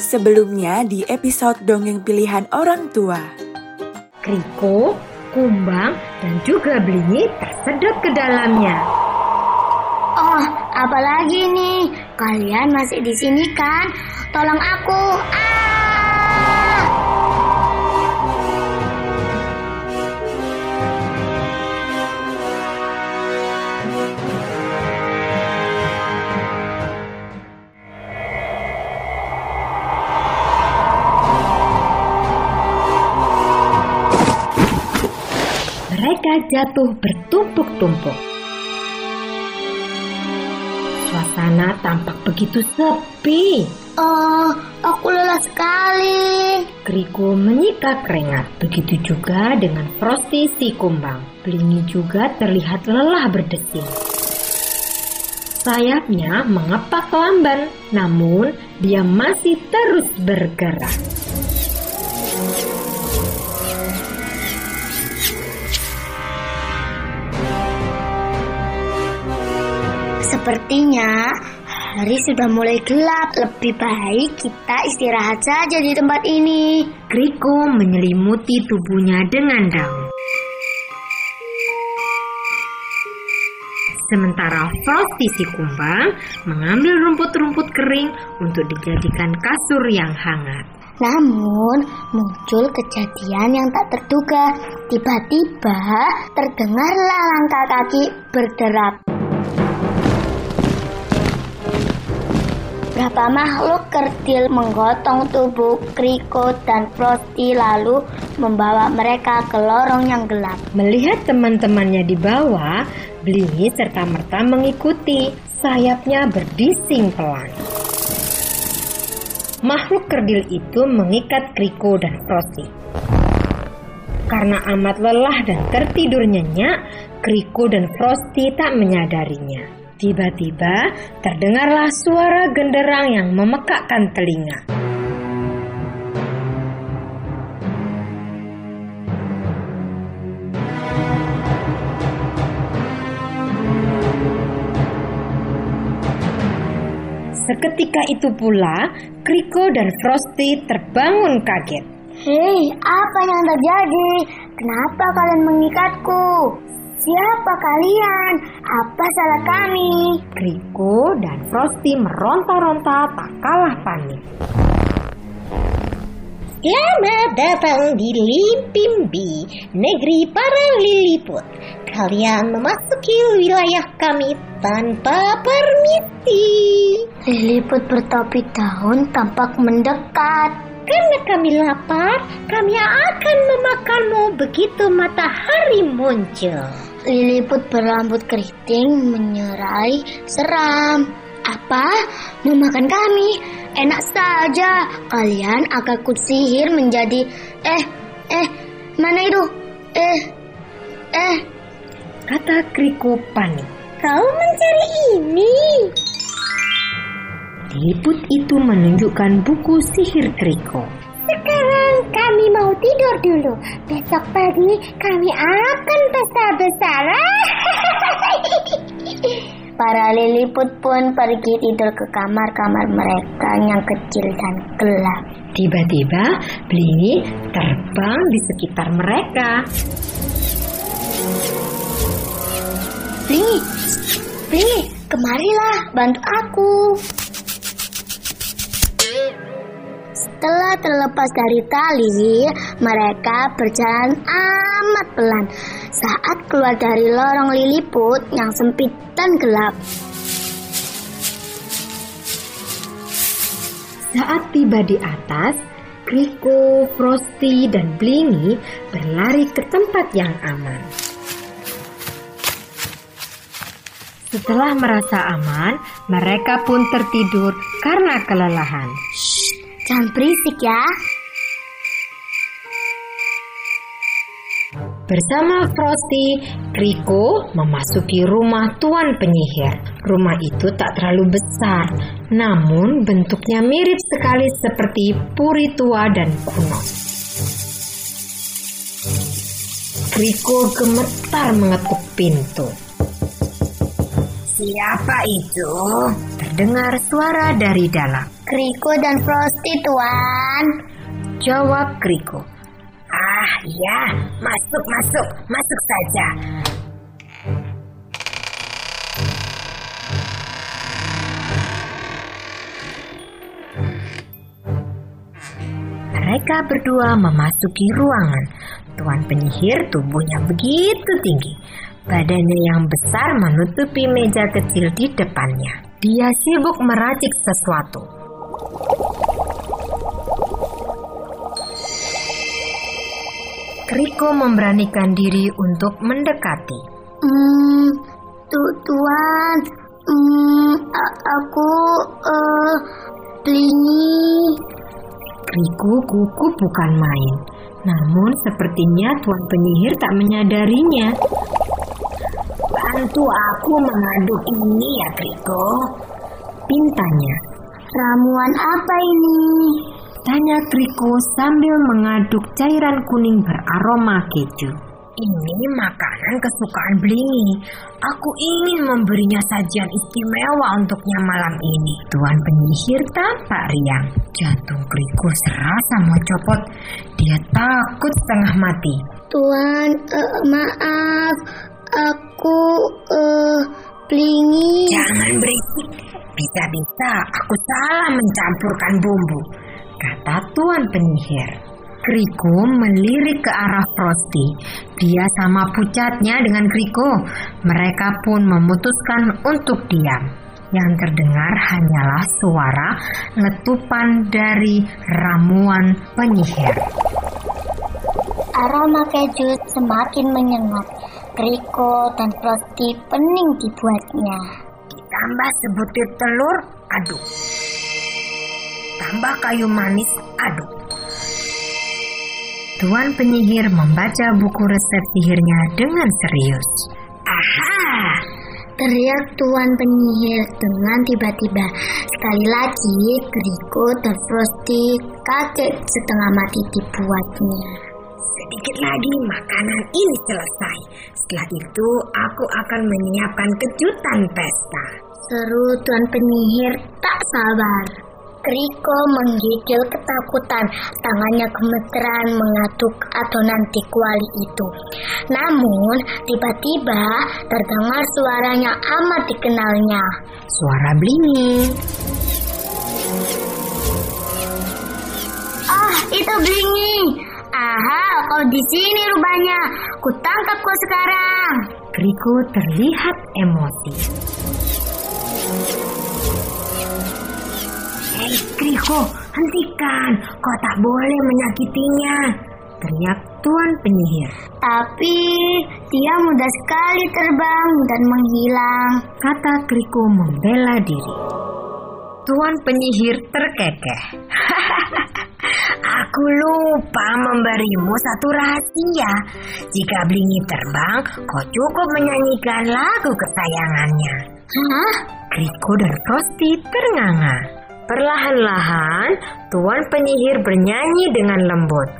Sebelumnya di episode Dongeng Pilihan Orang Tua. Kriko, Kumbang, dan juga Blingi tersedot ke dalamnya. Oh, apalagi nih? Kalian masih di sini kan? Tolong aku. Ah! Jatuh bertumpuk-tumpuk. Suasana tampak begitu sepi. Oh, aku lelah sekali. Kriko menyika keringat. Begitu juga dengan Frosty si kumbang. Blingi juga terlihat lelah berdesing. Sayapnya mengepak lamban, namun dia masih terus bergerak. Sepertinya hari sudah mulai gelap. Lebih baik kita istirahat saja di tempat ini. Kriko menyelimuti tubuhnya dengan daun. Sementara Frosty si kumbang mengambil rumput-rumput kering untuk dijadikan kasur yang hangat. Namun muncul kejadian yang tak terduga. Tiba-tiba terdengarlah langkah kaki berderap. Berapa makhluk kerdil menggotong tubuh Kriko dan Frosty lalu membawa mereka ke lorong yang gelap. Melihat teman-temannya di bawah, Blingi serta-merta mengikuti. Sayapnya berdising pelan. Makhluk kerdil itu mengikat Kriko dan Frosty. Karena amat lelah dan tertidur nyenyak, Kriko dan Frosty tak menyadarinya. Tiba-tiba terdengarlah suara genderang yang memekakkan telinga. Seketika itu pula, Kriko dan Frosty terbangun kaget. Hei, apa yang terjadi? Kenapa kalian mengikatku? Siapa kalian? Apa salah kami? Kriko dan Frosty meronta-ronta tak kalah panik. Selamat datang di Limpimbi, negeri para liliput. Kalian memasuki wilayah kami tanpa permisi. Liliput bertopi daun tampak mendekat. Karena kami lapar, kami akan memakanmu begitu matahari muncul. Liliput berambut keriting menyerai seram. Apa? Mau makan kami? Enak saja. Kalian akan kusihir menjadi eh eh mana itu? Eh eh Kata Kriko panik. Kau mencari ini. Liliput itu menunjukkan buku sihir Kriko. Sekarang kami mau tidur dulu. Besok pagi kami akan besar-besaran. Para liliput pun pergi tidur ke kamar-kamar mereka yang kecil dan gelap. Tiba-tiba Blingi terbang di sekitar mereka. Blingi, Blingi, kemarilah bantu aku. Setelah terlepas dari tali, mereka berjalan amat pelan saat keluar dari lorong liliput yang sempit dan gelap. Saat tiba di atas, Kriko, Frosty, dan Blingi berlari ke tempat yang aman. Setelah merasa aman, mereka pun tertidur karena kelelahan. Jangan berisik ya. Bersama Frosty, Kriko memasuki rumah Tuan Penyihir. Rumah itu tak terlalu besar, namun bentuknya mirip sekali seperti puri tua dan kuno. Kriko gemetar mengetuk pintu. Siapa itu? Terdengar suara dari dalam. Kriko dan Frosty, Tuan. Jawab Kriko. Ah, iya, masuk, masuk, masuk saja. Mereka berdua memasuki ruangan. Tuan penyihir tubuhnya begitu tinggi. Badannya yang besar menutupi meja kecil di depannya. Dia sibuk meracik sesuatu. Kriko memberanikan diri untuk mendekati. Hmm, tu Tuan, hmm, aku uh, Blingi. Kriko gugup bukan main. Namun sepertinya tuan penyihir tak menyadarinya. Bantu aku mengaduk ini ya Kriko. Pintanya. Ramuan apa ini? Tanya Kriko sambil mengaduk cairan kuning beraroma keju. Ini makanan kesukaan Blingi. Aku ingin memberinya sajian istimewa untuknya malam ini. Tuan penyihir tampak riang. Jantung Kriko serasa mau copot. Dia takut setengah mati. Tuan, uh, maaf. Aku uh, Blingi. Jangan berisik. Bisa-bisa aku salah mencampurkan bumbu. Kata Tuan penyihir. Kriko melirik ke arah Frosty. Dia sama pucatnya dengan Kriko. Mereka pun memutuskan untuk diam. Yang terdengar hanyalah suara letupan dari ramuan penyihir. Aroma keju semakin menyengat. Kriko dan Frosty pening dibuatnya. Ditambah sebutir telur, aduk. Tambah kayu manis, aduk. Tuan penyihir membaca buku resep sihirnya dengan serius. Aha! Teriak Tuan penyihir dengan tiba-tiba. Sekali lagi, Kriko dan Frosty kaget setengah mati dibuatnya. Sedikit lagi makanan ini selesai. Setelah itu aku akan menyiapkan kejutan pesta. Seru Tuan penyihir tak sabar. Kriko menggigil ketakutan, tangannya gemeteran mengaduk adonan di kuali itu. Namun, tiba-tiba terdengar suaranya amat dikenalnya. Suara Blingi. Ah, itu Blingi. Aha, kau di sini rupanya. Kutangkap kau sekarang. Kriko terlihat emosi. Hei, Kriko, hentikan. Kau tak boleh menyakitinya. Teriak Tuan penyihir. Tapi dia mudah sekali terbang dan menghilang. Kata Kriko membela diri. Tuan penyihir terkekeh. Aku lupa memberimu satu rahasia. Jika Blingi terbang, kau cukup menyanyikan lagu kesayangannya. Hah? Kriko dan Frosty ternganga. Perlahan-lahan, Tuan penyihir bernyanyi dengan lembut.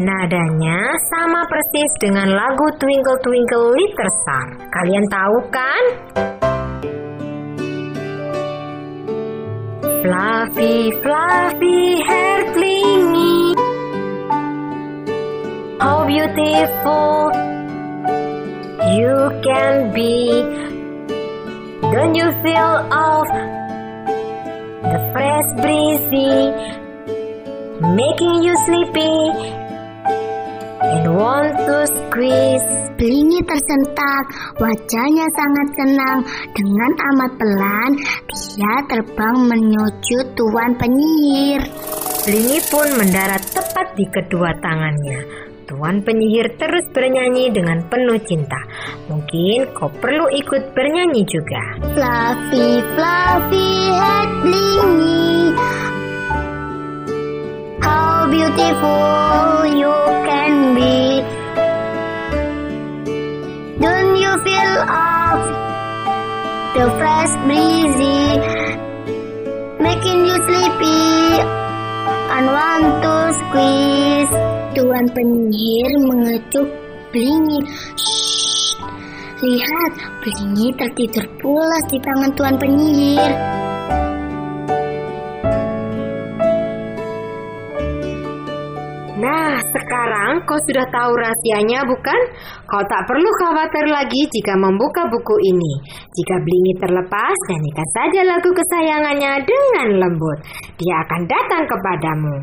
Nadanya sama persis dengan lagu Twinkle Twinkle Little Star. Kalian tahu kan? Fluffy, fluffy hair How beautiful you can be. Don't you feel of the fresh breezy making you sleepy and want to squeeze Blingi tersentak, wajahnya sangat senang. Dengan amat pelan, dia terbang menuju Tuan penyihir. Blingi pun mendarat tepat di kedua tangannya. Tuan penyihir terus bernyanyi dengan penuh cinta. Mungkin kau perlu ikut bernyanyi juga. Fluffy, fluffy head Blingi. How beautiful you can be. Don't you feel of the fresh breezy making you sleepy and want to squeeze? Tuan penyihir mengetuk Blingi. Lihat, blingi tertidur pulas di tangan Tuan penyihir. Nah, sekarang kau sudah tahu rahasianya, bukan? Kau tak perlu khawatir lagi jika membuka buku ini. Jika Blingi terlepas, nyanyikan saja lagu kesayangannya dengan lembut. Dia akan datang kepadamu.